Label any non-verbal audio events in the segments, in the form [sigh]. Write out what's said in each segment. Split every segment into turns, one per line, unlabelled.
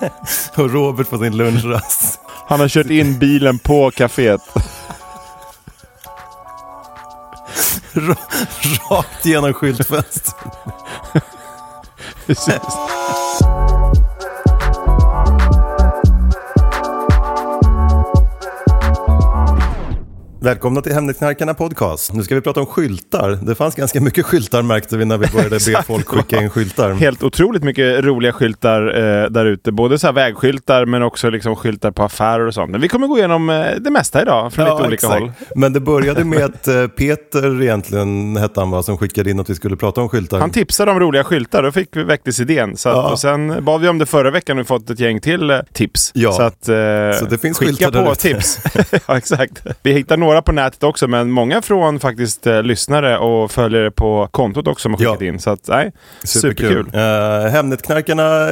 [laughs]
Och Robert på sin lunchrast.
Han har kört in bilen på kaféet. [laughs]
Ra- Rakt genom skyltfönstret. Välkomna till Hemnetknarkarna podcast. Nu ska vi prata om skyltar. Det fanns ganska mycket skyltar märkte vi när vi började be [laughs] folk skicka in skyltar.
Helt otroligt mycket roliga skyltar eh, där ute. Både så här vägskyltar men också liksom skyltar på affärer och sånt. Men vi kommer gå igenom eh, det mesta idag från lite olika
exakt.
håll.
Men det började med att [laughs] eh, Peter egentligen hette han va, som skickade in att vi skulle prata om skyltar.
Han tipsade om roliga skyltar, då fick vi väcktes idén. Så att,
Ja.
Och sen bad vi om det förra veckan och fått ett gäng till eh, tips.
Ja.
Så, att, eh,
Så det finns
skicka på tips. [laughs] ja, exakt. Vi hittar några på nätet också, men många från faktiskt eh, lyssnare och följare på kontot också som har skickat
Ja.
in. Så att, nej, superkul.
Uh, Hemnetknarkarna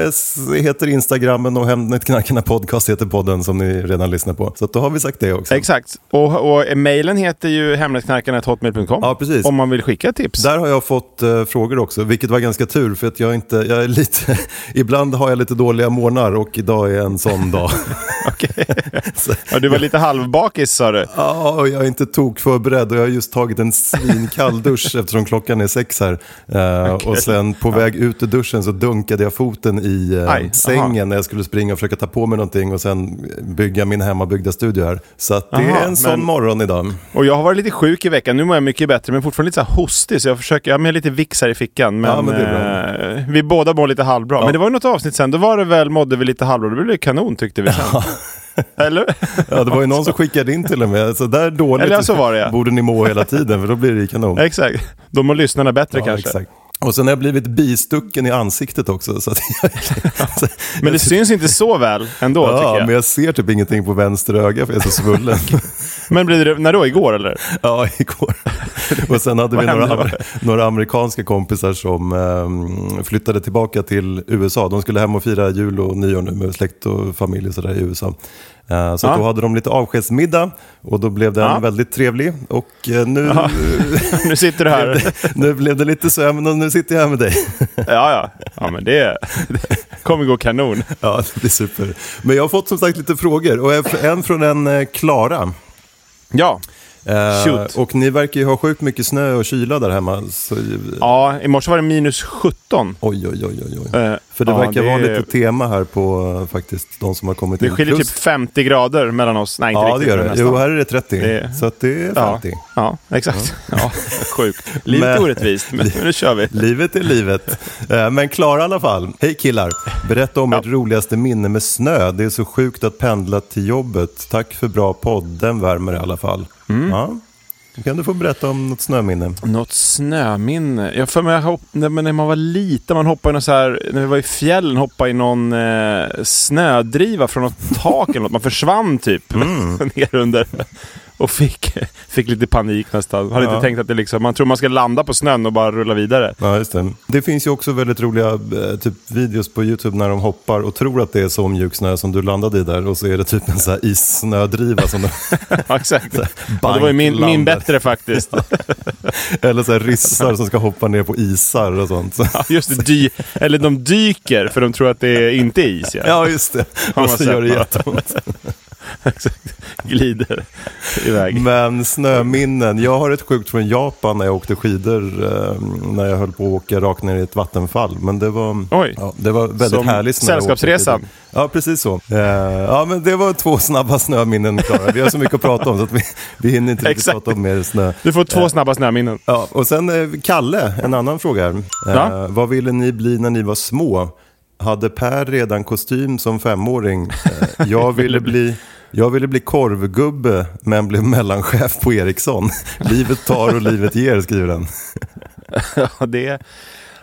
heter Instagrammen och Hemnetknarkarna podcast heter podden som ni redan lyssnar på. Så att då har vi sagt det också.
Exakt. Och, och mejlen heter ju hemnetknarkarna.hotmail.com
Ja, precis.
om man vill skicka tips.
Där har jag fått eh, frågor också, vilket var ganska tur för att jag inte, jag är lite, [laughs] ibland har jag lite dåliga morgnar och idag är en sån dag. [laughs] [laughs] Så-
Ja, du var lite halvbakis sa du.
Ja, och jag är inte tok förberedd och jag har just tagit en svinkall [laughs] dusch eftersom klockan är sex här. Eh, Och sen på väg ut ur duschen så dunkade jag foten i eh,
Aj,
sängen
aha.
när jag skulle springa och försöka ta på mig någonting och sen bygga min hemmabyggda studio här. Så att det
Aha,
är en sån
men-
morgon idag.
Och jag har varit lite sjuk i veckan. Nu mår jag mycket bättre, men fortfarande lite så hostig. Så jag försöker, jag har med lite Vicks här i fickan. Men,
Ja, men
eh, vi båda mår lite halvbra. Men det var ju något avsnitt sen, då var det väl, mådde vi lite halvbra. Det blev det kanon tyckte vi sen. [laughs] [laughs] Eller?
Ja, det var ju någon som skickade in till och med. Så där dåligt
Eller så var det, ja.
borde ni må hela tiden för då blir det kanon.
Exakt. Då mår lyssnarna bättre
Ja,
kanske.
exakt. Och sen har jag blivit bistucken i ansiktet också. Så att jag, [laughs] så,
Men det syns inte så väl ändå tycker
Ja,
jag.
men jag ser typ ingenting på vänster öga för jag är så svullen. [laughs]
Men blir det, när då? Igår eller?
ja, igår. [laughs] Och sen hade vi några, några amerikanska kompisar som ehm, flyttade tillbaka till USA. De skulle hem och fira jul och nyår nu med släkt och familj och sådär i USA. Eh, så
Ja.
då hade de lite avskedsmiddag och då blev den
Ja.
väldigt trevlig. Och eh, nu,
Ja. [laughs] Nu sitter du här. [laughs]
nu blev det lite sömn och nu sitter jag här med dig. [laughs]
Ja, ja. Ja, men det, det kommer gå kanon.
Ja, det blir super. Men jag har fått som sagt lite frågor och en- en från en eh, Klara.
Ja.
Eh, och ni verkar ju ha sjukt mycket snö och kyla där hemma. Så,
Ja, i morse var det minus 17.
oj, oj, oj, oj.
Eh,
För det
ja,
verkar
det
vara lite tema här på eh, faktiskt de som har kommit
Det
in.
skiljer
Plus-
typ 50 grader mellan oss. Nej, inte
Ja, det
riktigt.
gör
men
det. Jo, här är det 30.
Det-
Så att det är
ja,
50.
ja, exakt. Ja. [laughs] sjukt. Livet är orättvist, men [laughs] nu kör vi.
Livet är livet. Men Klara i alla fall. Hej killar. Berätta om
Ja.
ert roligaste minne med snö. Det är så sjukt att pendla till jobbet. Tack för bra podd. Den värmer i alla fall.
Mm.
Ja. Kan du få berätta om något snöminne?
Något snöminne? Jag för mig, hopp, när man var liten, man hoppade i någon så här, när vi var i fjällen, hoppade i någon eh, snödriva från något tak eller något. Man försvann typ [laughs] ner under. Och fick, [laughs] fick lite panik nästan. Hade
Ja.
inte tänkt att det liksom, man tror man ska landa på snön och bara rulla vidare.
Ja, just det. Det finns ju också väldigt roliga eh, typ, videos på YouTube när de hoppar och tror att det är så mjuk snö som du landade i där och så är det typ en så här issnödriva som de, [laughs]
Ja, exakt. Och det var ju min, min bättre faktiskt. [laughs]
Eller så här ryssar som ska hoppa ner på isar och sånt. Så,
Ja, just det, dy, eller de dyker för de tror att det inte är is. Ja.
ja, just det.
Har
Och så gör det jätteont.
exakt. Glider iväg.
Men snöminnen, jag har ett sjukt från Japan när jag åkte skidor eh, när jag höll på att åka rakt ner i ett vattenfall. Men det var,
Oj.
ja, det var väldigt
Som
härligt.
Sällskapsresan.
Ja, precis så. Eh, ja, men det var två snabba snöminnen klara. Vi har så mycket att prata om så att vi, vi hinner inte riktigt prata om mer snö.
Du får två snabba snöminnen.
Ja, och sen eh, Kalle, en annan fråga här. Eh,
Ja.
Vad ville ni bli när ni var små? Hade Per redan kostym som femåring? Eh, jag, [laughs] ville bli, jag ville bli korvgubbe men blev mellanchef på Ericsson. [laughs] livet tar och livet ger, skriver den. [laughs]
Ja, det...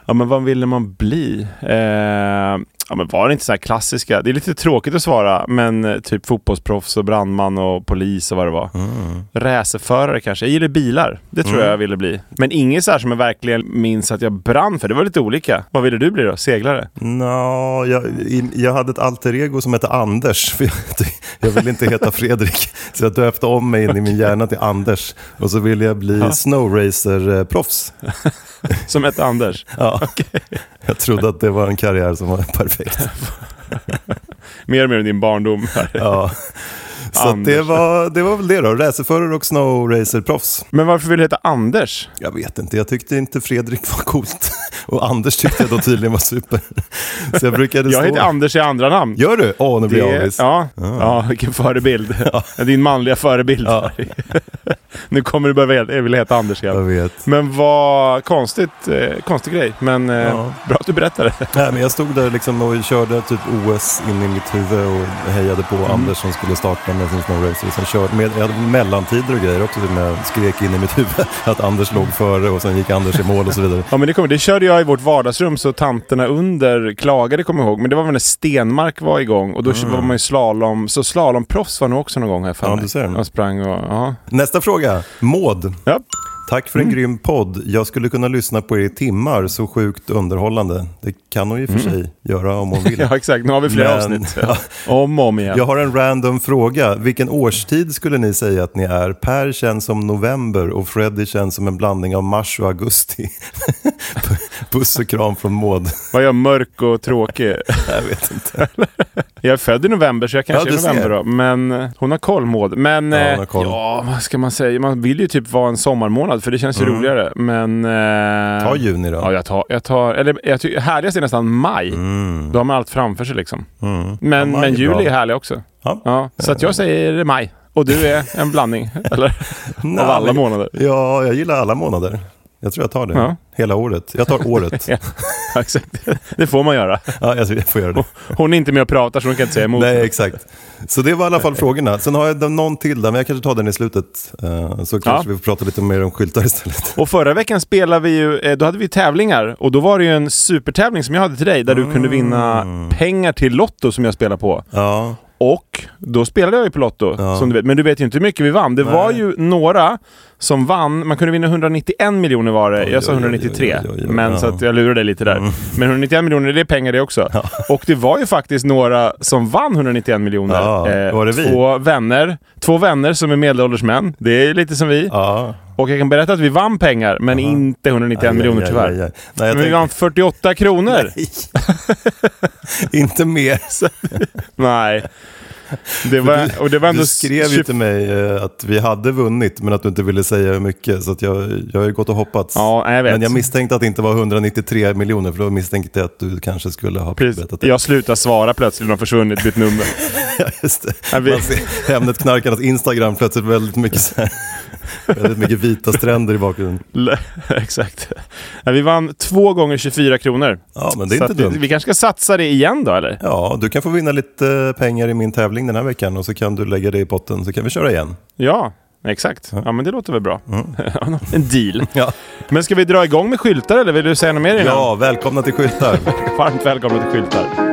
Ja, men vad ville man bli? Eh, ja, men var det inte så här klassiska? Det är lite tråkigt att svara, men eh, typ fotbollsproffs och brandman och polis och vad det var. Racerförare kanske. Jag gillar bilar. Det tror jag jag ville bli. Men inget så här som jag verkligen minns att jag brann för. Det var lite olika. Vad ville du bli då? Seglare?
Nå, jag, jag hade ett alter ego som hette Anders. För jag, [laughs] jag ville inte heta Fredrik. Så jag döpte om mig in i min hjärna till Anders. Och så ville jag bli snowracer-proffs. [laughs]
Som hette Anders.
Ja. Jag trodde att det var en karriär som var perfekt. [laughs] [laughs]
Mer och mer din barndom. Här.
Ja. Så det, var, det var väl det då. Racerförare och snowracer-proffs.
Men varför vill du heta Anders?
Jag vet inte, jag tyckte inte Fredrik var coolt. Och Anders tyckte jag då tydligen var super. Så jag brukade
Jag
stå...
heter Anders i andra namn.
Gör du? Åh, nu blir jag
Det,
avis.
ja, ja, vilken förebild. [laughs] Din manliga förebild.
Ja. [laughs]
nu kommer du börja vilja heta Anders igen.
Jag vet.
Men vad konstigt, eh, konstig grej. Men eh,
Ja.
bra att du berättade. [laughs]
Nej, men jag stod där liksom och körde typ OS in i mitt huvud och hejade på
Mm.
Anders som skulle starta med sin snowracer. Sen körde, med, jag hade mellantider och grejer också som jag skrek in i mitt huvud att Anders låg före och sen gick Anders i mål och så vidare.
Ja men det, kommer, det körde jag i vårt vardagsrum så tanterna under klagade kommer jag ihåg. Men det var väl när Stenmark var igång och då var man ju slalom. Så slalomproffs var nog också någon gång här för
Mm. Ja,
mig.
du ser.
Jag sprang och, ja.
Nästa fråga, Maud.
ja.
Tack för en grym podd. Jag skulle kunna lyssna på er i timmar, så sjukt underhållande. Det kan hon ju för sig göra om hon vill. [laughs]
ja exakt, nu har vi flera
Men-
avsnitt. [laughs] Ja. Om och om igen.
Jag har en random fråga. Vilken årstid skulle ni säga att ni är? Per känns som november och Freddy känns som en blandning av mars och augusti. [laughs] Puss och kram från Maud.
Var jag mörk och tråkig?
Jag vet inte.
Jag är född i november så jag kanske
Ja,
är november då. Men eh, hon har koll Maud. Men
Ja,
eh,
koll.
ja, vad ska man säga? Man vill ju typ vara en sommarmånad för det känns ju roligare. Men... Eh,
Ta juni då.
Ja, jag tar... Jag tar eller jag tycker härligast är nästan maj. Då har man allt framför sig liksom.
Mm.
Men,
Ja,
men
är
juli är härlig också.
Ja.
Ja, så att jag säger maj. Och du är en blandning, [laughs] eller?
Nej,
Av alla månader.
Ja, jag gillar alla månader. Jag tror jag tar det.
Ja.
Hela året. Jag tar året. [laughs]
Ja, exakt. Det får man göra.
ja, jag får göra det.
Hon är inte med och pratar så hon kan inte säga emot.
Nej, exakt. Så det var i alla fall [laughs] frågorna. Sen har jag någon till där, men jag kanske tar den i slutet. Eh, Så kanske
Ja.
vi får prata lite mer om skyltar istället.
Och förra veckan spelade vi ju, eh, då hade vi tävlingar och då var det ju en supertävling som jag hade till dig där du kunde vinna
Mm.
pengar till Lotto som jag spelar på.
Ja,
Och då spelade jag ju på Lotto,
Ja.
som du vet. Men du vet ju inte hur mycket vi vann. Det
Nej.
var ju några som vann. Man kunde vinna 191 miljoner var det. Jag sa
oj, oj,
193.
oj, oj, oj.
Men
Ja.
så att jag lurade dig lite där. Men 191 miljoner, det är pengar det också. Och det var ju faktiskt några som vann 191 miljoner.
Ja, vi?
Två vänner. Två vänner som är medelålders män. Det är lite som vi.
ja.
Och jag kan berätta att vi vann pengar, men inte 191
Aj,
miljoner tyvärr.
aj, aj. Nej,
Men vi vann 48 kronor. [laughs]
Inte mer. [laughs]
Nej. [laughs] Det var, och det var ändå
Du skrev ju
20
till mig eh, att vi hade vunnit men att du inte ville säga hur mycket. Så jag, jag har ju gått och hoppats.
Ja, jag vet.
Men jag misstänkte att det inte var 193 miljoner för då misstänkte jag att du kanske skulle ha
Precis.
berättat det.
Jag slutar svara plötsligt, de har försvunnit, bytt nummer. [laughs]
Ja, just det. Man ser Ämnet knarkarnas Instagram plötsligt väldigt mycket, så här, väldigt mycket vita stränder i bakgrunden. [laughs]
Exakt. Ja, vi vann två gånger 24 kronor.
Ja, men det är
Så
inte
att vi,
dumt.
vi kanske ska satsa det igen då, eller?
Ja, du kan få vinna lite pengar i min tävling den här veckan och så kan du lägga det i potten så kan vi köra igen.
Ja, exakt. Ja, men det låter väl bra. [laughs] en deal.
Mm. Ja,
Men ska vi dra igång med skyltar, eller vill du säga något mer innan?
ja välkomna till skyltar. [laughs]
Varmt välkomna till skyltar.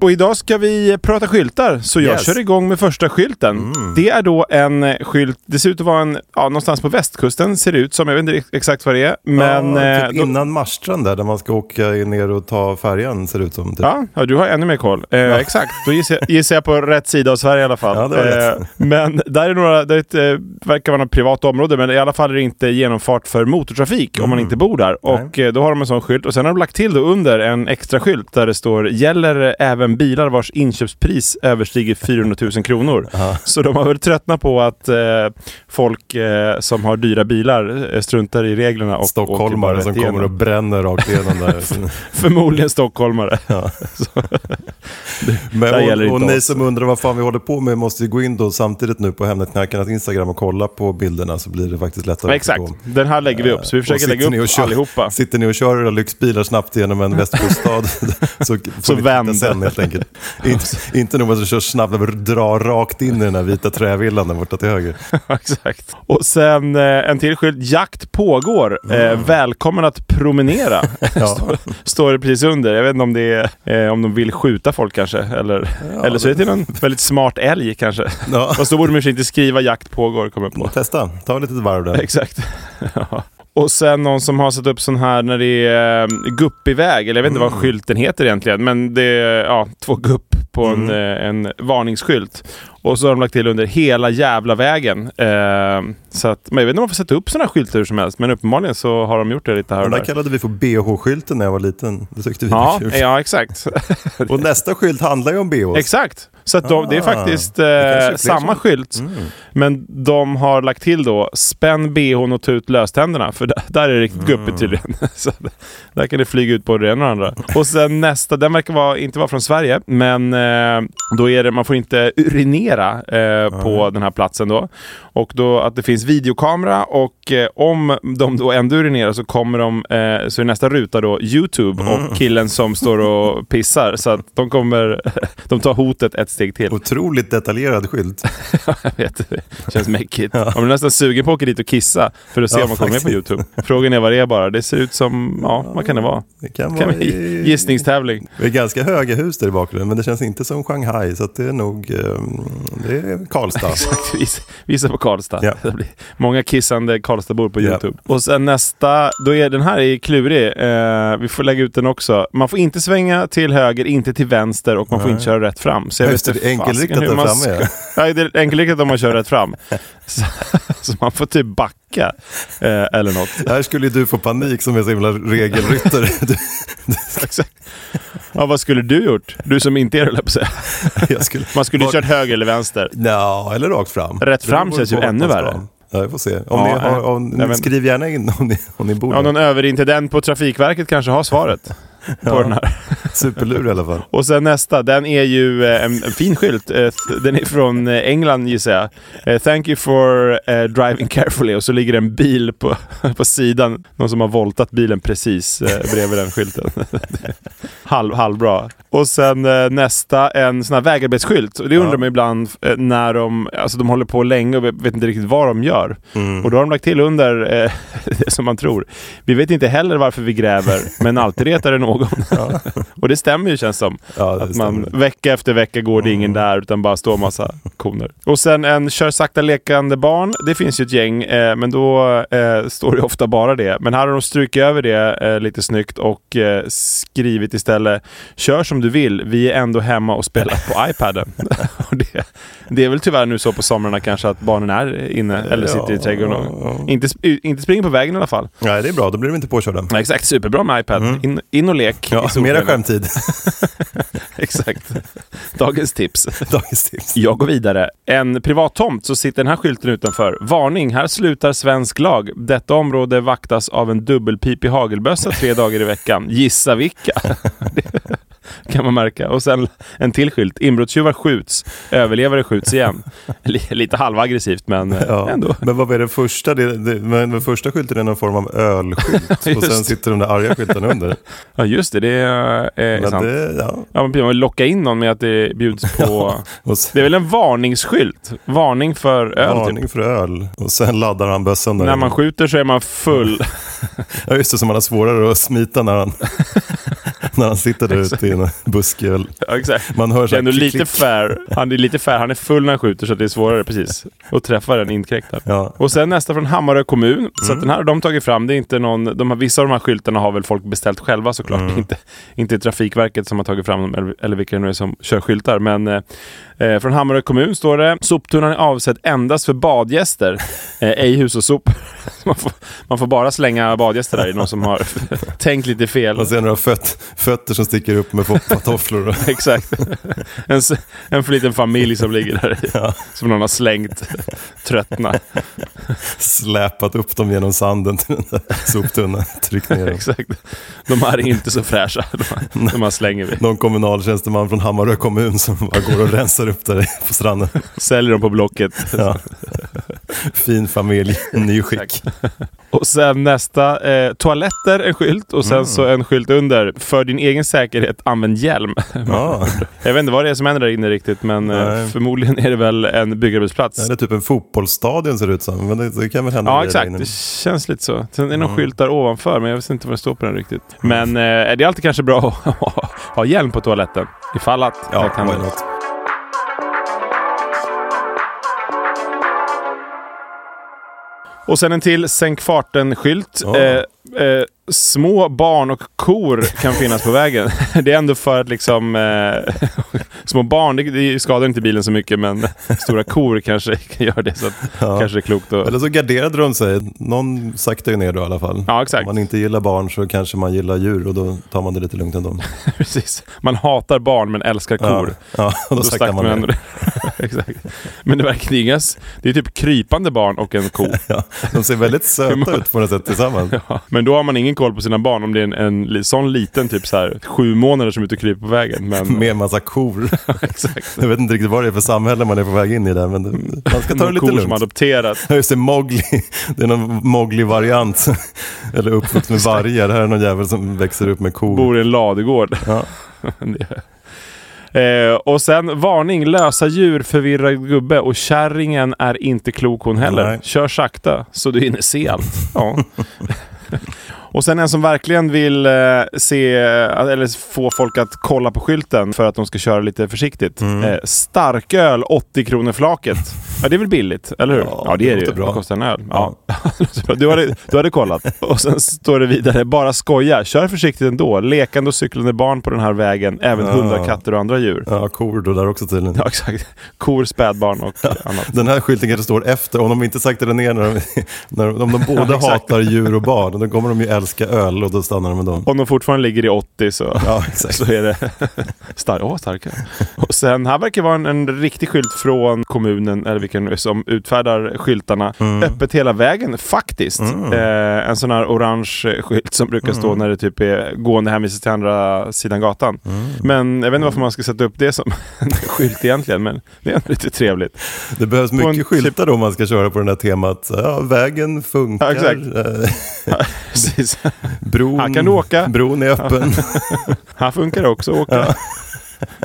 Och idag ska vi prata skyltar, så jag
Yes.
kör igång med första skylten. Det är då en eh, skylt, det ser ut att vara en, ja, någonstans på västkusten ser det ut som, jag vet inte ex- exakt vad det är. Men...
ja,
eh,
typ
då-
innan Marstrand där, där man ska åka ner och ta färjan ser det ut som. Typ.
Ja, ja, du har ännu mer koll. Eh, Exakt, då gissar jag, gissar jag på rätt sida av Sverige i alla fall.
Ja.
Eh, men där är några, det är ett, eh, verkar vara något privat område, men i alla fall är det inte genomfart för motortrafik om man inte bor där. Och eh, då har de en sån skylt och sen har de lagt till då under en extra skylt där det står “Gäller även även bilar vars inköpspris överstiger 400 000 kronor. Så de har väl tröttnat på att eh, folk eh, som har dyra bilar eh, struntar i reglerna. Och
Stockholmare som
igenom.
kommer och bränner rakt igenom där. [laughs]
Förmodligen stockholmare.
Ja. [laughs] Men, och och ni som undrar vad fan vi håller på med måste ju gå in då samtidigt nu på Hemnetknarkarnas Instagram och kolla på bilderna så blir det faktiskt lättare
men exakt, den här lägger vi upp. Så vi
Och
försöker lägga
ni och
upp
kör-
allihopa.
Sitter ni och kör era lyxbilar snabbt genom en [laughs] västkuststad så
Så vänd.
sen helt enkelt. [laughs] inte, inte nog med att du kör snabbt, men dra rakt in i den här vita trävillan där borta till höger. [laughs]
Exakt. Och sen eh, en till skylt. Jakt pågår. Eh, välkommen att promenera. [laughs] Står, står det precis under. Jag vet inte om det är eh, om de vill skjuta folk kanske. Eller, eller så är det till någon väldigt smart älg kanske.
Ja.
Fast då borde man inte skriva jakt pågår, kommer på.
Testa, ta ett litet varv där.
Exakt. Ja. Och sen någon som har satt upp sån här när det är eh, guppig väg, eller jag vet inte vad skylten heter egentligen, men det är ja, två gupp på en, eh, en varningsskylt. Och så har de lagt till under hela jävla vägen. Eh, så att, men jag vet inte om man får sätta upp här skyltar hur som helst, men uppenbarligen så har de gjort det lite här
Den
och
där
där.
kallade vi för BH-skylten när jag var liten. Det tyckte vi
Ja,
var kul.
ja, exakt.
Och nästa skylt handlar ju om BH.
Exakt. Så att de, det är
Ah,
faktiskt
det är
eh,
fler
samma
som-
skylt. Men de har lagt till då, spänn bhn och ta ut löständerna. För där, där är det riktigt guppigt tydligen. [laughs] Så där kan det flyga ut både det ena och det andra. Och sen nästa, den verkar vara, inte vara från Sverige. Men eh, då är det, man får inte urinera eh, på den här platsen då. Och då att det finns videokamera och eh, om de då ändå urinerar så kommer de, så är nästa ruta då YouTube och killen som står och pissar. Så att de kommer, [laughs] de tar hotet ett steg till.
Otroligt detaljerad skylt. [laughs]
Jag vet, det känns mäckigt. Man blir nästan sugen på att åka dit och kissa för att se
Ja,
om man kommer med på. YouTube. Frågan är vad det är bara. Det ser ut som, ja, vad kan det vara?
Det kan
Kan
vara i-
gissningstävling.
Det är ganska höga hus där i bakgrunden, men det känns inte som Shanghai, så det är nog ehm, det är Karlstad. [laughs]
Exakt, visa, visa på Karlstad.
Ja.
Det blir många kissande Karlstadbor på. YouTube. Och sen nästa, då är den här är klurig. Eh, vi får lägga ut den också. Man får inte svänga till höger, inte till vänster och man får inte köra rätt fram. Så jag
Just det,
vet
det enkelriktat där
man
framme,
Ja, [laughs] det är enkelriktat om man kör rätt fram. [laughs] Så, så man får typ backa eh, eller något.
Här skulle du få panik som är så himla regelryttare. [laughs] Du,
Exakt. Ja, vad skulle du gjort? Du som inte är det, på säga.
jag skulle,
Man skulle ju kört höger eller vänster.
Ja, eller rakt fram.
Rätt fram känns ju ännu värre.
Ja, vi får se. Om
Ja,
ni har, om,
jag vet-
skriv gärna in om ni, om ni bor
Ja, någon överintendent på Trafikverket kanske har svaret på den här. [laughs]
Superlur i alla fall.
Och sen nästa, den är ju eh, en, en fin skylt. Eh, Den är från eh, England gissar jag. Thank you for driving carefully. Och så ligger det en bil på, [laughs] på sidan. Någon som har voltat bilen precis bredvid den skylten. [laughs] Halv, halvbra. Och sen nästa, en sån här vägarbetsskylt. Och det undrar
Ja.
man ibland när de, alltså de håller på länge och vet inte riktigt vad de gör.
Mm.
Och då har de lagt till under det som man tror. Vi vet inte heller varför vi gräver, men alltid retar det någon. [laughs] [laughs] och det stämmer ju känns som.
Ja,
att man
stämmer.
vecka efter vecka går det ingen där utan bara står massa koner. Och sen en kör sakta lekande barn. Det finns ju ett gäng, eh, men då eh, står det ofta bara det. Men här har de strukit över det eh, lite snyggt och eh, skrivit istället Kör som du vill, vi är ändå hemma och spelar på [laughs] iPaden. det, det är väl tyvärr nu så på somrarna kanske att barnen är inne eller sitter i trädgården och inte, inte springer på vägen i alla fall.
Nej, det är bra. Då blir de inte påkörda.
Ja, exakt, superbra med iPad. In, in och lek.
Ja, mera skärmtid. [laughs]
Exakt. Dagens tips. [laughs]
Dagens tips.
Jag går vidare. En privat tomt så sitter den här skylten utanför. Varning, här slutar svensk lag. Detta område vaktas av en dubbelpipig hagelbössa tre dagar i veckan. Gissa vilka? [laughs] [laughs] Kan man märka. Och sen en till skylt. Inbrottstjuvar skjuts. Överlevare skjuts igen. [laughs] Li- Lite halvaggressivt men eh,
Ja.
ändå.
Men vad är det första? Det, det, men den första skylten är någon form av ölskylt. [laughs] och sen sitter de där arga skyltarna under.
Ja just det, det är, eh,
Men
sant.
det, ja.
Ja, men man locka in någon med att det bjuds på...
Och sen,
Det är väl en varningsskylt? Varning för öl typ.
varning för öl. Och sen laddar han bössan där.
När man skjuter så är man full.
Ja just det, så man har svårare att smita när han, när han sitter där ute [laughs] buske. väl.
Ja, exakt.
Man hör så
är
här klick,
lite
klick.
fair. Han är lite fair. Han är full när han skjuter så det är svårare precis att träffa den inkräktaren.
Ja.
Och sen nästa från Hammarö kommun. Så att den här har de tagit fram. Det är inte någon, de har, vissa av de här skyltarna har väl folk beställt själva såklart. [laughs] Inte, inte Trafikverket som har tagit fram dem eller, eller vilka det nu är som kör skyltar. Men eh, från Hammarö kommun står det Soptunnan är avsedd endast för badgäster. [laughs] Eh, ej hushållssopor. [laughs] man, får, man får bara slänga badgäster där. Är någon som har [laughs] tänkt lite fel.
Man ser några föt, Fötter som sticker upp med tofflor.
Exakt. En, en för liten familj som ligger där i,
Ja.
som någon har slängt tröttna.
Släpat upp dem genom sanden till den där soptunnan. Tryckt ner dem.
Exakt. De här är inte så fräscha. De här, de här slänger vi.
Någon kommunaltjänsteman från Hammarö kommun som bara går och rensar upp där på stranden.
Säljer dem på Blocket.
Ja. Fin familj, [laughs] ny skick.
Och sen nästa, eh, toaletter, en skylt och sen så en skylt under. För din egen säkerhet, använd hjälm.
Ja. [laughs]
Jag vet inte vad det är som händer där inne riktigt, men eh,
Nej.
förmodligen är det väl en byggarbetsplats.
Eller typ en fotbollsstadion ser det ut som. Men det, det kan väl hända
Ja, exakt. Det känns lite så. Sen är det någon skylt där ovanför, men jag vet inte vad det står på den riktigt. Men eh, det är alltid kanske bra att [laughs] ha hjälm på toaletten. Ifall att
Ja,
något händer. Och sen en till sänk farten-skylt.
Ja.
Eh, eh, små barn och kor kan finnas på vägen. [laughs] Det är ändå för att liksom... Eh, [laughs] små barn, det, det skadar inte bilen så mycket, men [laughs] stora kor kanske kan göra det. Så
Ja.
kanske är klokt att...
Eller så garderade de sig. Någon saktar ju ner då i alla fall.
Ja, exakt.
Om man inte gillar barn så kanske man gillar djur och då tar man det lite lugnt ändå.
Precis. Man hatar barn men älskar kor.
Ja, ja då,
Då
saktar man
ändå
ner.
Exakt. Men det verkar ingas. Det är typ krypande barn och en ko.
Ja, de ser väldigt söta ut på något sätt tillsammans.
Ja, men då har man ingen koll på sina barn om det är en, en sån liten, typ så här, sju månader som är ute och kryper på vägen. Men, [laughs]
Med en massa kor. [laughs]
exakt.
Jag vet inte riktigt vad det är för samhälle man är på väg in i där, men det, man ska ta det lite
kor som
lugnt.
adopterat.
Ja, just det, Mowgli. Det är någon Mowgli-variant. Eller uppvuxen med vargar. Här är någon jävel som växer upp med kor.
Bor i en ladugård.
Ja. [laughs]
Eh, och sen varning, lösa djur, förvirrad gubbe och kärringen är inte klok hon heller.
Nej.
Kör sakta så du hinner se allt. Ja. Och sen en som verkligen vill eh, se, eller få folk att kolla på skylten för att de ska köra lite försiktigt.
Mm.
Eh, starköl 80 kronor flaket. Ja, det är väl billigt, eller hur?
Ja,
Ja, det,
det
är det ju.
bra.
Vad kostar en öl? Ja. [laughs] du, hade, du hade kollat. Och sen står det vidare, bara skoja. Kör försiktigt ändå. Lekande och cyklande barn på den här vägen. Även
Ja.
hundar, katter och andra djur.
Ja, kor då där också tydligen.
Ja, exakt. Kor, spädbarn och annat.
Den här skylten kanske står efter, om de inte saktade ner när de, [laughs] när de, om de båda
Ja, exakt.
hatar djur och barn, då kommer de ju älska öl och då stannar de med dem.
Om de fortfarande ligger i 80 så,
Ja, [laughs]
så är det [laughs] stark, åh, starka. Och sen, här verkar vara en, en riktig skylt från kommunen, eller vilken som utfärdar skyltarna.
Mm.
Öppet hela vägen, faktiskt. Eh, en sån här orange skylt som brukar stå
Mm.
när det typ är gående hänvisning till andra sidan gatan.
Mm.
Men jag vet inte varför man ska sätta upp det som [laughs] en skylt egentligen, men det är ändå lite trevligt.
Det behövs
På en
mycket skyltar då om man ska köra på det här temat. Ja, vägen funkar,
Ja, exakt.
Bron,
Här kan åka.
bron är öppen. [laughs]
Här funkar det också att åka. Ja.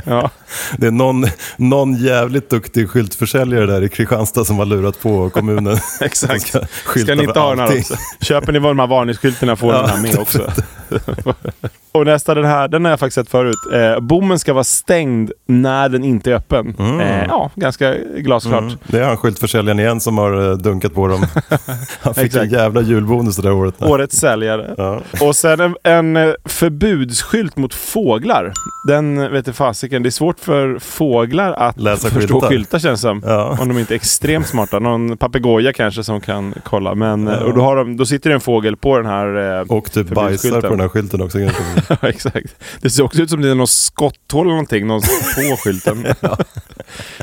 [laughs]
Det är någon, någon jävligt duktig skyltförsäljare där i Kristianstad som har lurat på kommunen. [laughs]
Exakt.
Ska
Ska ni inte ha den här också? Köper ni de här varningsskyltarna får ni
Ja,
den här med också. [laughs] och nästa, den här, den har jag faktiskt sett förut. Eh, bommen ska vara stängd när den inte är öppen. Eh, ja, ganska glasklart.
Mm. Det är han skyltförsäljaren igen som har eh, dunkat på dem. Han fick en jävla julbonus det där året.
Årets säljare.
Ja.
Och sen en, en eh, förbudsskylt mot fåglar. Den vet du fasiken, det är svårt för fåglar att
Läsa
förstå
skyltar.
skyltar känns som.
Ja.
Om de inte är extremt smarta. Någon papegoja kanske som kan kolla. Men, eh, och då, har de, då sitter det en fågel på den här eh,
Och typ bajsar på den här skylten också. [laughs]
Ja, exakt. Det ser också ut som det är något skotthål eller någonting någon [laughs] på skylten.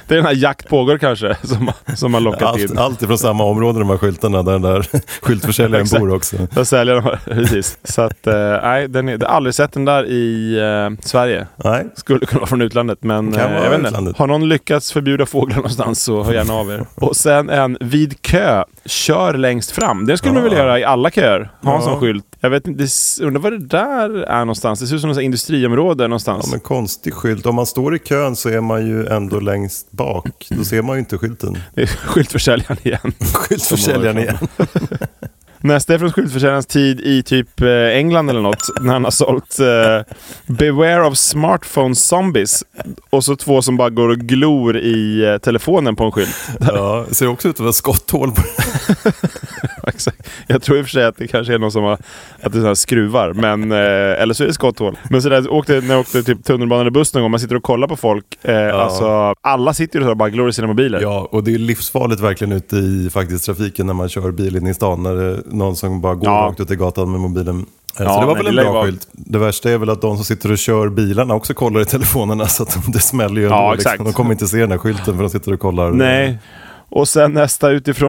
Det är den här jakt pågår kanske som, som har lockat
Allt,
in.
allt ifrån samma område de här skyltarna där den där [laughs] skyltförsäljaren bor också.
Där säljer de, [laughs] precis. Så att, eh, nej, den är, jag har aldrig sett den där i eh, Sverige.
Nej,
Skulle kunna vara från utlandet, men
Kan
eh,
vara
jag vet inte. Har någon lyckats förbjuda fåglar någonstans så hör gärna av er. Och sen en vid kö, kör längst fram. Det skulle man
Ja.
väl göra i alla köer? Ha en
Ja.
sån skylt. Jag vet inte, undrar vad det där är någonstans. Det ser ut som något industriområde någonstans.
ja, men konstig skylt. Om man står i kön så är man ju ändå längst bak. Då ser man ju inte skylten.
Det är [laughs] skyltförsäljaren igen. [laughs]
Skyltförsäljaren igen. [laughs]
Nästa är från skyltförsäljarens tid i typ eh, England eller något. [laughs] När han har sålt eh, Beware of smartphone zombies. Och så två som bara går och glor i eh, telefonen på en skylt.
Ja, ser också ut att vara skotthål på [laughs] [laughs]
exakt. Jag tror i och för sig att det kanske är någon som har att det är skruvar, men, eh, eller så är det skotthål. Men så där, åkte, när jag åkte typ tunnelbana eller buss någon gång, man sitter och kollar på folk. Eh, alltså, alla sitter ju och bara glor i sina mobiler.
Ja, och det är livsfarligt verkligen ute i faktiskt trafiken när man kör bil in i stan. När det är någon som bara går
Ja.
rakt ut i gatan med mobilen. Eh,
Ja,
så det var väl en bra
vara-
skylt. Det värsta är väl att de som sitter och kör bilarna också kollar i telefonerna [laughs] så att de- det smäller ju.
Ja,
liksom. De kommer inte se den här skylten för de sitter och kollar.
Nej. Och sen nästa utifrån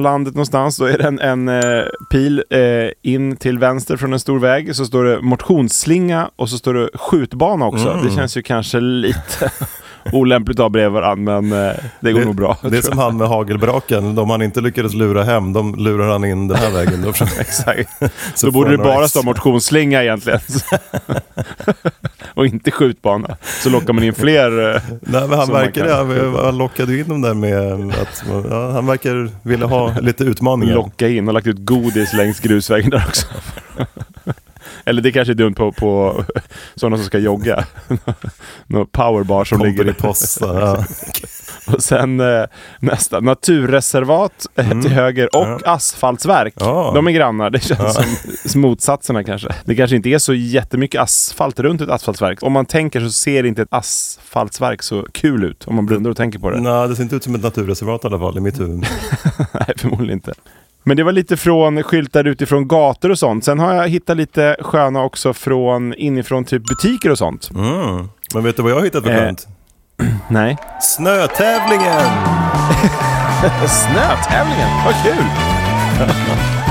landet någonstans. Då är det en, en eh, pil eh, in till vänster från en stor väg. Så står det motionsslinga och så står det skjutbana också.
Mm.
Det känns ju kanske lite [laughs] olämpligt att ha bredvid varandra, men eh, det går nog bra.
Det är som han med hagelbraken. De han inte lyckades lura hem, de lurar han in den här vägen. Då, [laughs]
Exakt.
Så
Då borde det bara stå motionsslinga egentligen. [laughs] och inte skjutbana. Så lockar man in fler. Eh,
Nej, men han verkar han, han lockade in dem där med att ja, han verkar vilja ha lite utmaningar.
locka in och lagt ut godis längs grusvägen där också. [laughs] Eller det kanske är dumt på, på [laughs] sådana som ska jogga. [laughs] Någon powerbar som ligger i
Pomperipossa. Ja. [laughs]
Och sen eh, nästa, naturreservat eh, till höger och
Ja.
asfaltsverk.
Ja.
De är grannar, det känns som motsatserna kanske. Det kanske inte är så jättemycket asfalt runt ett asfaltsverk. Om man tänker så ser inte ett asfaltsverk så kul ut om man blundar och tänker på det.
Nej, det ser inte ut som ett naturreservat i alla fall i mitt huvud.
Nej, förmodligen inte. Men det var lite från skyltar utifrån gator och sånt. Sen har jag hittat lite sköna också från inifrån typ butiker och sånt.
Mm. Men vet du vad jag har hittat för
Eh.
skönt? [clears throat]
Nej.
Snötävlingen! [laughs]
Snötävlingen, vad kul! [laughs]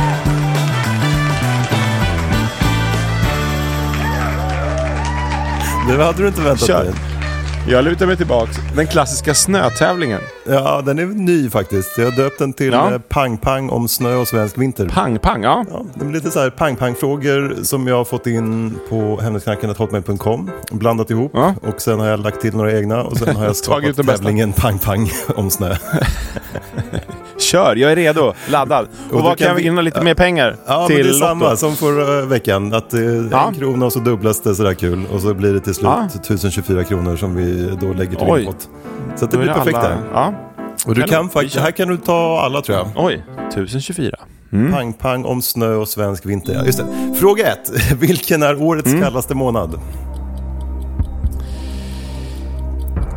Det hade du inte väntat
Kör.
dig.
Jag lutar mig tillbaks. Den klassiska snötävlingen.
Ja, den är ny faktiskt. Jag har döpt den till
Ja.
eh, Pang Pang om snö och svensk vinter.
Pang, pang, ja.
Ja, det är lite så här pang-pang-frågor som jag har fått in på hemligknarken.hotmail.com. Blandat ihop
Ja.
och sen har jag lagt till några egna och sen har jag [laughs] skapat tävlingen Pang-pang om snö. [laughs]
Kör, jag är redo, laddad. Och,
då
vad kan vi- vinna lite mer pengar
Ja,
till
men det är
Lotto?
samma som förra veckan. Att det
Ja.
en krona och så dubblas det sådär kul. Och så blir det till slut
Ja.
1024 kronor som vi då lägger till
Oj.
inpott. Så det blir perfekt
alla-
där.
Ja.
Och du
Kanon.
kan faktiskt, här kan du ta alla tror jag.
Oj, 1024. Mm.
Pang-pang om snö och svensk vinter. Ja, just det. Fråga ett. [laughs] Vilken är årets
Mm.
kallaste månad?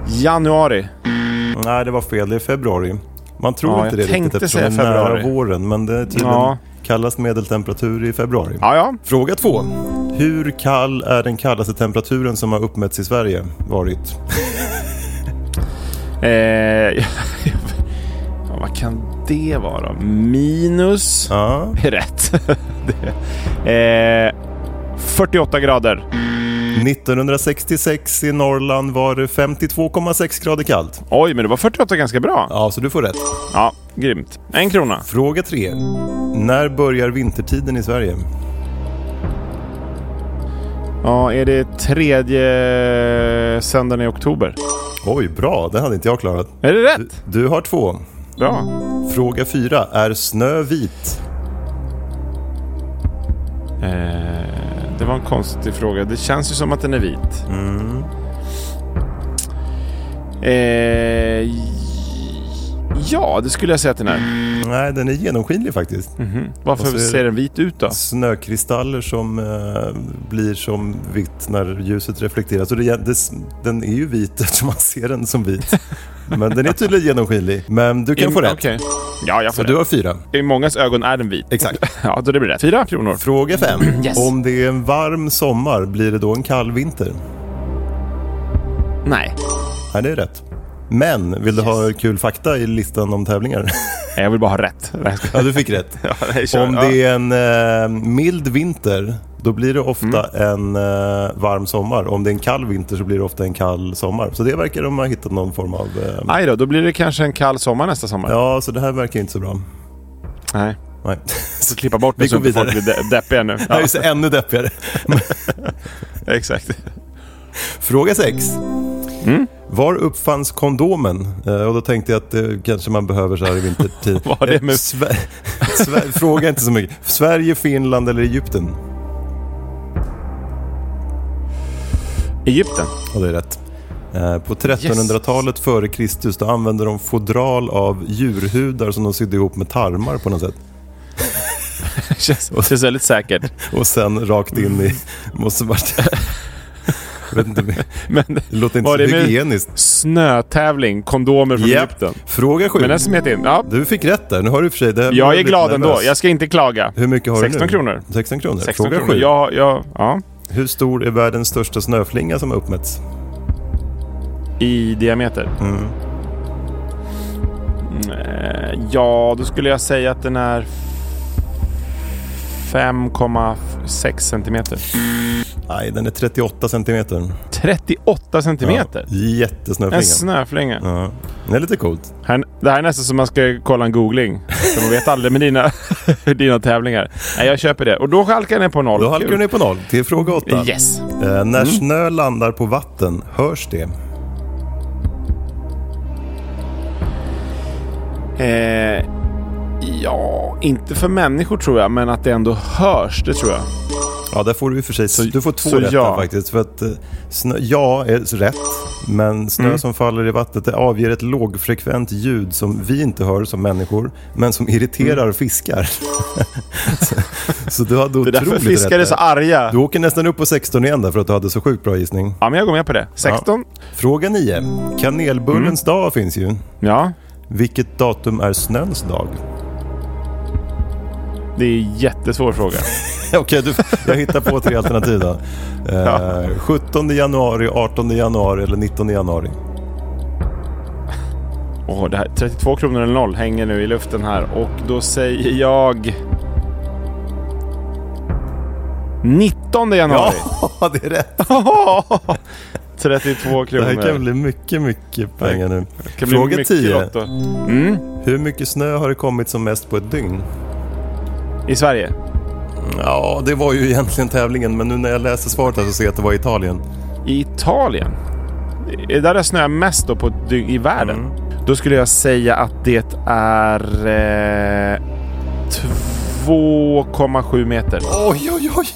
Januari.
Nej, det var fel. Det är februari. Man tror
Ja,
inte det riktigt eftersom det är nära våren. Men det är tydligen
Ja.
kallast medeltemperatur i februari.
Ja, ja.
Fråga två. Hur kall är den kallaste temperaturen som har uppmätts i Sverige varit? [laughs]
Eh, [laughs] vad kan det vara? Minus...
Ja. [laughs]
rätt. det. Eh, 48 grader.
1966 i Norrland var det 52,6 grader kallt.
Oj, men det var 48 ganska bra.
Ja, så du får rätt.
Ja, grymt. En krona.
Fråga tre. När börjar vintertiden i Sverige?
Ja, är det tredje söndagen i oktober?
Oj, bra. Det hade inte jag klarat.
Är det
Du,
rätt?
du har två.
Bra.
Fråga fyra. Är snö vit?
Eh, var en konstig fråga. Det känns ju som att den är vit.
Mm.
Eh, Ja, det skulle jag säga att den är.
Nej, den är genomskinlig faktiskt.
Mhm. Varför
Och så är det-
ser den vit ut då?
Snökristaller som eh, blir som vitt när ljuset reflekteras. Och det, det, den är ju vit [laughs] eftersom man ser den som vit. [laughs] Men den är tydligen genomskinlig. Men du kan få rätt.
Okej. Ja, jag
Så
får
du
rätt.
har fyra.
I mångas ögon är den vit.
Exakt. [laughs]
Ja, då det blir rätt. Fyra kronor.
Fråga fem. [clears throat]
Yes.
Om det är en varm sommar, blir det då en kall vinter?
Nej.
Nej, det är rätt. Men vill du ha kul fakta i listan om tävlingar?
Jag vill bara ha rätt. [laughs]
ja, du fick rätt. [laughs]
Ja, nej.
Om det är en eh, mild vinter, då blir det ofta en eh, varm sommar. Om det är en kall vinter så blir det ofta en kall sommar. Så det verkar de ha hittat någon form av... Eh,
Aj då, då blir det kanske en kall sommar nästa sommar.
ja, så det här verkar inte så bra.
Nej.
Nej.
Så klippa bort
Vi
det så inte folk blir de- deppiga nu. [laughs]
Är så ännu deppigare.
exakt.
Fråga 6.
Mm.
Var uppfanns kondomen? Eh, och då tänkte jag att det kanske man behöver så här i vintertid. [laughs]
Vad har det
Eh,
med-
Sve- Sve- Fråga inte så mycket. Sverige, Finland eller Egypten?
Egypten.
Ja, det är rätt. Eh, På 1300-talet före Kristus då använde de fodral av djurhudar som de sydde ihop med tarmar på något sätt. [laughs]
Känns, känns väldigt säkert.
Och sen rakt in i... Måste varit... [laughs] Vet inte, [laughs] det
Men
låter inte så
det
hygieniskt.
snötävling, kondomer från
Japp.
Egypten.
Fråga sju.
Men den smet in. Ja,
Du fick rätt där. Nu har du för sig... Det
jag är glad ändå.
nervös.
Jag ska inte klaga.
Hur mycket har
16
du nu?
kronor.
16 kronor.
16
Fråga
kronor.
sju.
Ja, ja, ja.
Hur stor är världens största snöflinga som har uppmätts?
I diameter.
Mm.
Mm, eh, Ja, då skulle jag säga att den är 5,6 centimeter.
Nej, den är 38 centimeter.
38 centimeter?
Ja, jättesnöflinga.
En snöflinga.
Ja. Det är lite coolt.
Här, det här är nästan som man ska kolla en googling. För man vet aldrig med dina, [laughs] dina tävlingar. Nej, jag köper det. Och då halkar jag ner på noll.
Då halkar du ner på noll till fråga åtta.
Yes.
Eh, när snö landar på vatten, hörs det?
Eh, ja, inte för människor tror jag, men att det ändå hörs, det tror jag.
Ja, där får du i och för sig...
Så-
du får två rätt
ja.
faktiskt. För att eh, snö, ja är rätt, men snö
Mm.
som faller i vattnet det avger ett lågfrekvent ljud som vi inte hör som människor, men som irriterar fiskar. [laughs] så, så du hade
Mm. Det är
otroligt
därför fiskar
rätt
är så arga.
Du åker nästan upp på 16 igen där för att du hade så sjukt bra gissning.
Ja, men jag går med på det. 16?
Fråga 9. Kanelbullens
Mm.
dag finns ju.
Ja.
Vilket datum är snöns dag?
Det är en jättesvår fråga. [laughs]
Okej, du, jag hittar på tre alternativ då. Eh,
Ja.
17 januari, 18 januari eller 19 januari.
Åh, det här, 32 kronor eller noll hänger nu i luften här. Och då säger jag... 19 januari.
Ja, [laughs] det är rätt. [laughs]
32
Det
kronor.
här kan bli mycket, mycket pengar nu.
Det
Fråga
mycket
10.
Lotto. Mm,
Hur mycket snö har det kommit som mest på ett dygn?
I Sverige?
Ja, det var ju egentligen tävlingen, men nu när jag läser svaret här så ser jag att det var Italien.
I Italien? Är det där det snöar mest då på i världen?
Mm.
Då skulle jag säga att det är... Eh, 2,7 meter.
Oj, oj, oj!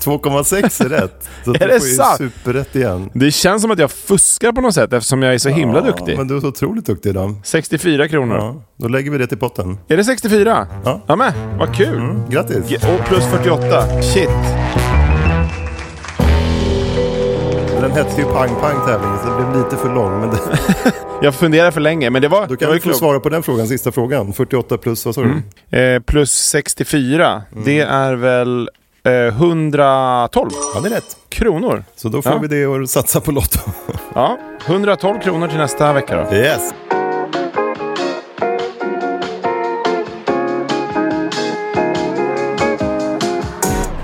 2,6 är rätt. Så
Är det sant?
superrätt igen.
Det känns som att jag fuskar på något sätt eftersom jag är så himla
Ja,
duktig.
Men du är så otroligt duktig idag.
64 kronor.
Ja, då lägger vi det till potten.
Är det 64?
Ja.
Ja men, vad kul!
Grattis!
Ge- Och plus 48. Shit!
Den hette ju Pang Pang tävlingen så det blev lite för lång. Men det, [laughs]
Jag funderar för länge, men det var,
då kan du få svara på den frågan, sista frågan. 48 plus, vad sa du?
Eh, plus 64.
Mm.
Det är väl 112
Ja, det är rätt.
kronor.
Så då får
Ja.
vi det och satsa på Lotto. [laughs]
Ja, 112 kronor till nästa vecka då.
Yes!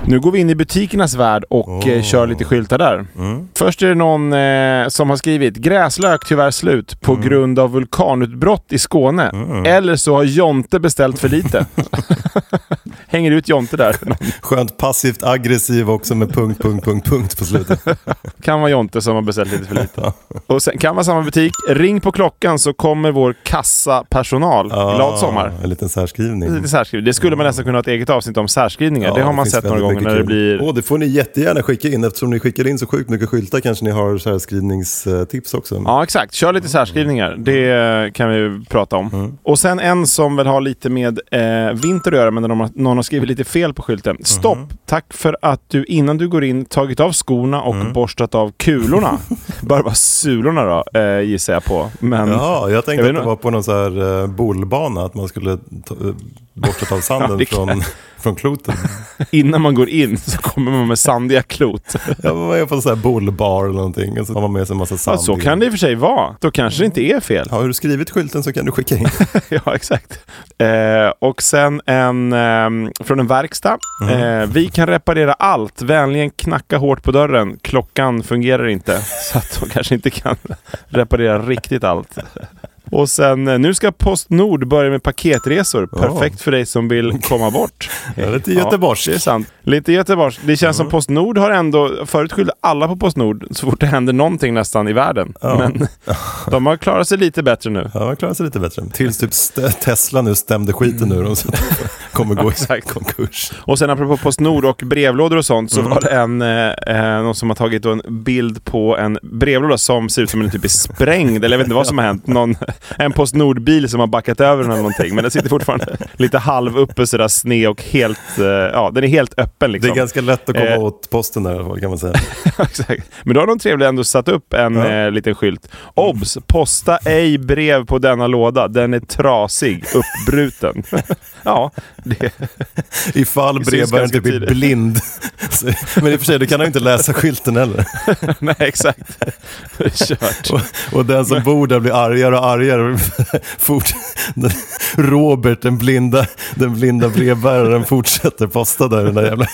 Nu går vi in i butikernas värld och eh, kör lite skyltar där.
Mm.
Först är det någon eh, som har skrivit “Gräslök tyvärr slut på
Mm.
grund av vulkanutbrott i Skåne. Eller så har Jonte beställt för lite.” [laughs] Hänger ut Jonte där. [laughs]
Skönt passivt aggressiv också med punkt, punkt, punkt, punkt på slutet. [laughs]
Kan vara Jonte som har beställt lite för lite. Och sen kan vara samma butik. Ring på klockan så kommer vår kassapersonal. Glad sommar.
En liten särskrivning.
Lite särskrivning. Det skulle man nästan kunna ha ett eget avsnitt om särskrivningar. det har man
finns
sett några gånger när det
kul.
blir...
Åh, det får ni jättegärna skicka in. Eftersom ni skickar in så sjukt mycket skyltar kanske ni har särskrivningstips också.
Ja, exakt. Kör lite särskrivningar. Det kan vi prata om.
Mm.
Och sen en som väl har lite med eh, vinter att göra, men de har, någon har skrivit lite fel på skylten. Stopp!
Mm.
Tack för att du innan du går in tagit av skorna och
Mm.
borstat av kulorna. [laughs] Bör vara sulorna då, eh, gissar jag på. Men
Jaha, jag tänkte
Jag
att det var på någon så här uh, bollbana, att man skulle borstat av sanden [laughs]
Ja,
från, [laughs] från kloten.
innan man går in så kommer man med sandiga klot.
Jag var med på en sån här bollbar eller någonting och så har man med sig en massa
Ja,
sand.
så
i.
kan det i och för sig vara. Då kanske det inte är fel.
Har du skrivit skylten så kan du skicka in. [laughs]
ja, exakt. Eh, och sen en ehm, från en verkstad.
Mm.
Eh, vi kan reparera allt. Vänligen knacka hårt på dörren. Klockan fungerar inte. Så att de kanske inte kan reparera riktigt allt. Och sen, eh, nu ska Postnord börja med paketresor. Perfekt för dig som vill komma bort. [laughs]
Ja, lite göteborgsk.
Ja, det är sant. Lite göteborgsk. Det känns som Postnord har ändå, förut skyllde alla på Postnord så fort det händer någonting nästan i världen.
Ja.
Men [laughs] de har klarat sig lite bättre nu.
Ja, man klarar sig lite bättre. Tills typ Tesla nu stämde skiten ur dem så att de kommer gå i [laughs] konkurs.
Och sen apropå Postnord och brevlådor och sånt
Mm.
så var det en, eh, eh, någon som har tagit en bild på en brevlåda som ser ut som en typ är sprängd, eller jag vet inte vad som har hänt. Någon, en Postnordbil som har backat över den eller någonting. Men den sitter fortfarande lite halv uppe sådär sned och helt, eh, ja den är helt öppen
Det
liksom.
är ganska lätt att komma
Eh.
åt posten där i alla fall kan man säga. [laughs]
Exakt. Men då har de trevligt ändå satt upp en
Ja.
eh, liten skylt. Obs! Posta ej brev på denna låda. Den är trasig, uppbruten. [laughs] ja, det,
Ifall brevbäraren är
tydligt.
blind. [laughs] Men i och för sig, då kan han ju inte läsa skylten heller. [laughs]
nej exakt. Det är kört.
Och, och den som bor där blir argare och argare. [laughs] Fort, Robert, den blinda, den blinda brevbäraren, fortsätter posta där i den där jävla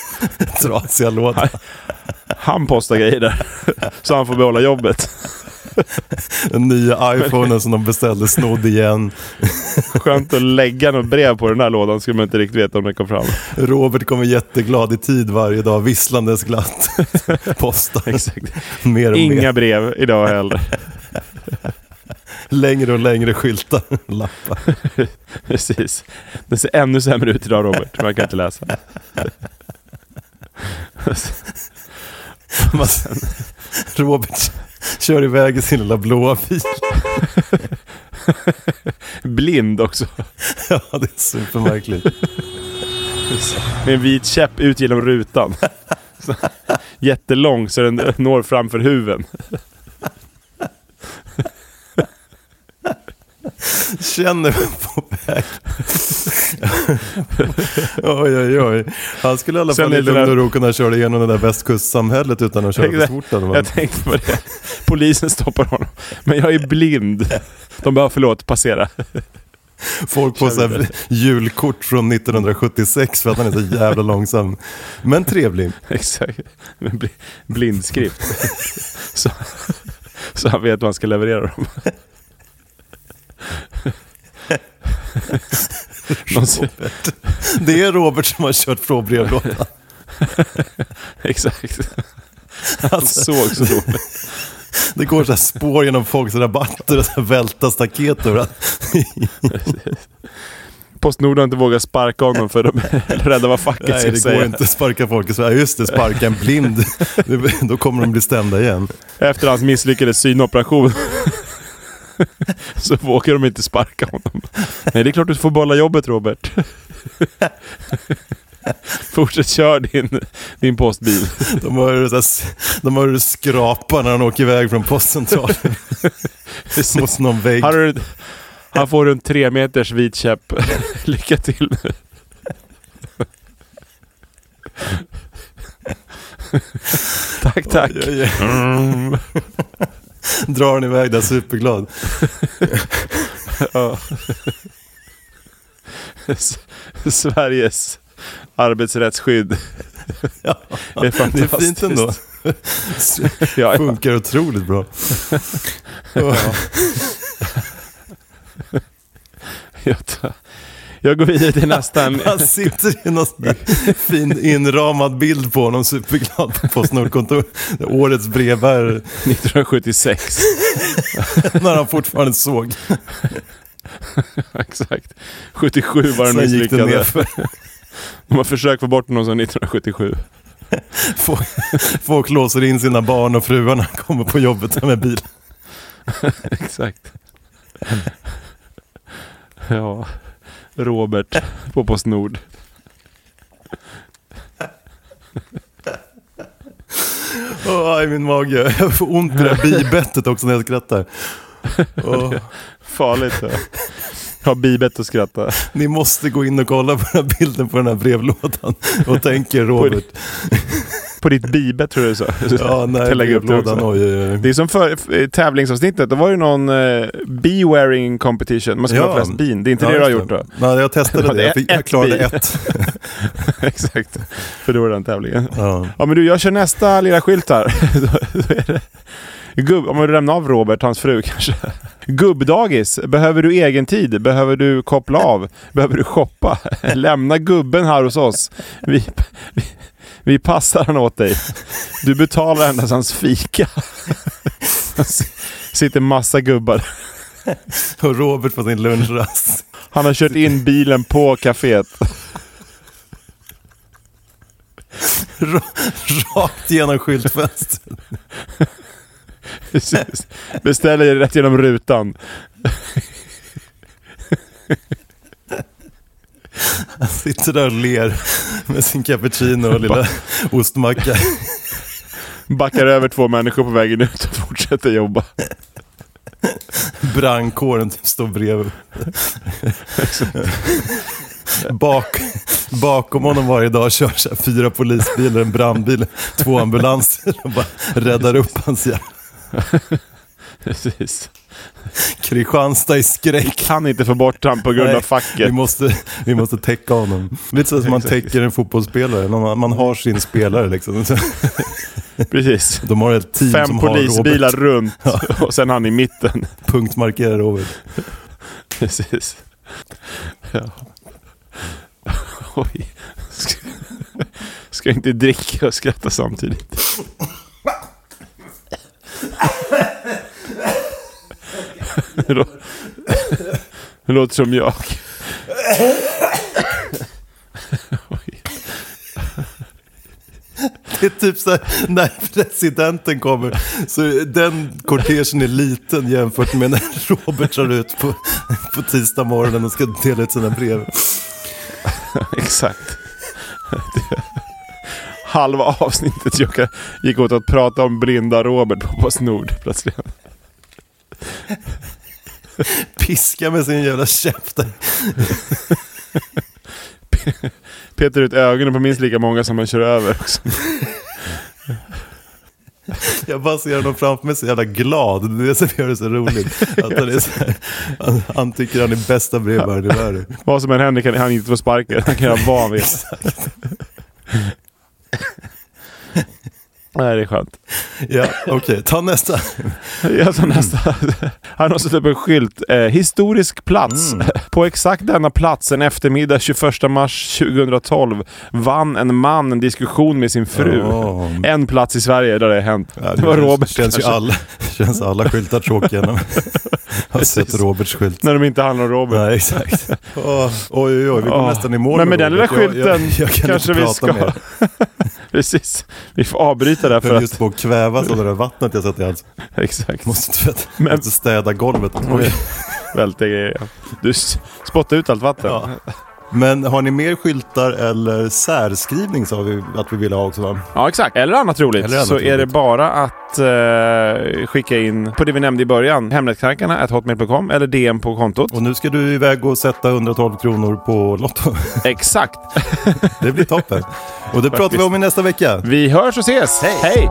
trasiga lådan.
Han postar grejer där. Så han får behålla jobbet.
Den nya iPhonen som de beställde snodd igen.
Skönt att lägga något brev på den här lådan skulle man inte riktigt veta om den kom fram.
Robert kommer jätteglad i tid varje dag, visslandes glatt. [laughs] Postar
Exakt.
mer och
Inga
mer.
brev idag heller.
Längre och längre skyltar. Lappar. [laughs]
Precis. Den ser ännu sämre ut idag Robert. Man kan inte läsa. [laughs]
Robert kör iväg i sin lilla blåa bil. [laughs]
Blind också. [laughs]
Ja, det är supermärkligt.
Med en vit käpp ut genom rutan. [laughs] Jättelång så den når framför huven.
Känner på väg. oj, oj, oj. Han skulle i alla fall i lugn och ro kunna köra igenom det där västkustsamhället utan att köra för fort.
Jag tänkte på det. Polisen stoppar honom. Men jag är blind. De bara, förlåt, passera.
Folk får så julkort från 1976 för att han är så jävla långsam. Men trevlig.
Exakt. Blindskrift. Så, så han vet vad han ska leverera dem. [laughs] Ser-
Det är Robert som har kört från brevlådan. [laughs]
Exakt. Han
Alltså,
såg så dåligt. [laughs]
det går så här spår genom folks rabatter och så här välta staket överallt.
Postnord har inte vågat sparka honom för de är rädda vad facket
Nej,
ska
det
säga.
går inte att sparka folk i Sverige. Just det, sparka en blind. Det- Då kommer de bli stämda igen.
Efter hans misslyckade synoperation. [laughs] så vågar de inte sparka honom. Nej, det är klart du får behålla jobbet Robert. [laughs] Fortsätt kör din, din postbil. [laughs]
De har så här, de ju skrapa när han åker iväg från postcentralen mot någon vägg.
Här, här får du en tre meters vit käpp. Lycka till tack, tack. Mm. [laughs]
Drar han iväg där superglad.
Ja. [laughs] Sveriges arbetsrättsskydd.
Ja,
Det är
det är fint
fantastiskt.
ändå. [laughs]
Ja,
Funkar otroligt bra.
tar, Jag går vidare till nästa. [laughs]
Han sitter i någon fin inramad bild på honom, superglad på Postnordkontor. Årets brevbärare,
1976. [laughs]
när han fortfarande såg. [laughs]
Exakt. 77 var den misslyckade. De har försökt få bort honom sedan 1977.
Folk, folk låser in sina barn och fruar när han kommer på jobbet med bil.
Exakt. Ja, Robert på Postnord.
Åh, i min mage. Jag får ont i det här bibettet också när jag skrattar. Åh,
Farligt. Ja. Har bibett och skratta.
ni måste gå in och kolla på den här bilden på den här brevlådan. Och tänk er Robert.
På ditt bibett tror jag [laughs] du sa.
Ja, nej, [laughs]
lägger upp det.
Oj, oj.
Det är som för eh, tävlingsavsnittet. Det var ju någon eh, bee-wearing competition. Man ska
Ja.
ha flest bin. Det är inte
Ja,
det du har gjort då?
Nej, jag testade [laughs]
Det
det. Jag, fick, jag klarade
bi.
ett.
Exakt. För då var det den tävlingen.
Ja.
Ja men du, jag kör nästa lilla skylt här. då, då är det... Gubb, om du lämnar av Robert, hans fru kanske. Gubbdagis. Behöver du egen tid? Behöver du koppla av? Behöver du shoppa? Lämna gubben här hos oss. Vi, vi, vi passar han åt dig. Du betalar endast hans fika. Sitter massa gubbar.
Och Robert på sin lunchrast.
Han har kört in bilen på kaféet.
Ra- Rakt genom skyltfönstret.
Precis. Beställer rätt genom rutan.
Han sitter där och ler med sin cappuccino och lilla ostmacka.
Backar över två människor på vägen ut och fortsätter jobba.
Brandkåren står bredvid. Bak, bakom honom varje dag kör så fyra polisbilar, en brandbil, två ambulanser och bara räddar upp hans jävla
Precis. [laughs]
Kristianstad i skräck.
Kan inte få bort han på grund
Nej,
av facket.
Vi måste, vi måste täcka honom. Lite så som man täcker en fotbollsspelare. Man, man har sin spelare liksom. [laughs]
Precis.
De har ett team
Fem
som har
polisbilar
Robert.
runt och sen han i mitten. [laughs]
Punktmarkerar Robert.
Precis. Ja. Oj. Ska, ska inte dricka och skratta samtidigt. [laughs] Det lå- det låter som jag. [laughs]
Det är typ så här, när presidenten kommer, så den kortegen är liten jämfört med när Robert drar ut på, på tisdag morgonen och ska dela ut sina brev. [laughs]
Exakt. Halva avsnittet jag gick åt att prata om blinda Robert på Postnord plötsligt. [laughs]
Piska med sin jävla käft. [laughs]
Peter ut ögonen på minst lika många som man kör över också.
Jag bara ser honom framför mig så jävla glad. Det är det som gör det så roligt. Att han, är så här, han, han tycker han är bästa brevbäraren i världen.
Vad som än händer kan han inte få sparken. Han kan göra vad han vill. Nej, det är skönt.
Ja, okej. Ta nästa. [laughs]
Jag tar nästa. Han har satt upp en skylt. Eh, historisk plats. På exakt denna plats en eftermiddag 21 mars 2012 vann en man en diskussion med sin fru.
Ja.
En plats i Sverige där det hänt.
Ja,
det var Robert
känns ju
kanske.
alla, känns alla skyltar tråkiga när man [laughs] har sett Roberts skylt.
När de inte handlar om Robert.
Nej, exakt. [laughs] Åh, oj, oj, oj, vi går
Ja.
nästan i mål
Men med den lilla
Robert. Jag- jag-
skylten
jag kan
kanske vi ska... [laughs] Precis. Vi får avbryta där
Jag
för
höll
att...
just på att kvävas av det där vattnet jag satt i halsen. [laughs]
Exakt.
Måste tvätta, [laughs]
Men-
måste städa golvet.
Oj. Välter grejer. Du spottar ut allt vatten.
Ja. Men har ni mer skyltar eller särskrivning sa vi att vi ville ha också va?
Ja, exakt. Eller annat roligt.
Eller annat
så är det
roligt.
bara att eh, skicka in på det vi nämnde i början. Hemnetknarkarna, hotmail.com eller DM på kontot.
Och nu ska du iväg och sätta 112 kronor på Lotto. [laughs]
Exakt. [laughs]
Det blir toppen. Och det [laughs] pratar vi om i nästa vecka.
Vi hörs och ses.
Hej.
Hej.